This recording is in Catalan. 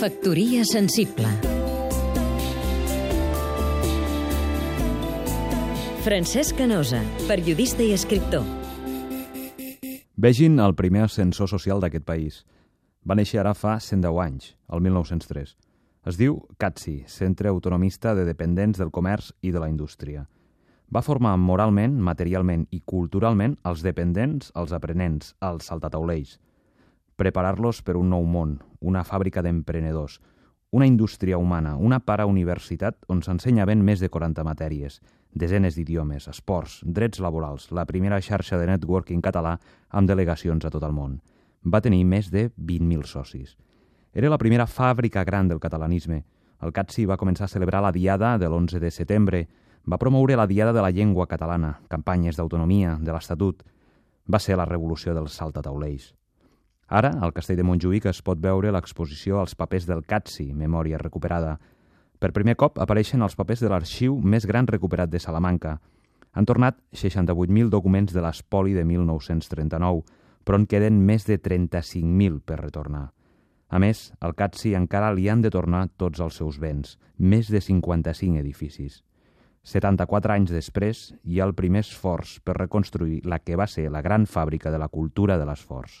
Factoria sensible Francesc Canosa, periodista i escriptor Vegin el primer ascensor social d'aquest país. Va néixer ara fa 110 anys, el 1903. Es diu CATSI, Centre Autonomista de Dependents del Comerç i de la Indústria. Va formar moralment, materialment i culturalment els dependents, els aprenents, els saltataulells. Preparar-los per un nou món, una fàbrica d'emprenedors, una indústria humana, una parauniversitat on s'ensenya ben més de 40 matèries, desenes d'idiomes, esports, drets laborals, la primera xarxa de networking català amb delegacions a tot el món. Va tenir més de 20.000 socis. Era la primera fàbrica gran del catalanisme. El CATSI va començar a celebrar la Diada de l'11 de setembre, va promoure la Diada de la Llengua Catalana, campanyes d'autonomia, de l'Estatut. Va ser la revolució dels saltataulells. Ara, al Castell de Montjuïc es pot veure l'exposició als papers del CATSI, Memòria Recuperada. Per primer cop apareixen els papers de l'arxiu més gran recuperat de Salamanca. Han tornat 68.000 documents de l'espoli de 1939, però en queden més de 35.000 per retornar. A més, al CATSI encara li han de tornar tots els seus béns, més de 55 edificis. 74 anys després, hi ha el primer esforç per reconstruir la que va ser la gran fàbrica de la cultura de l'esforç.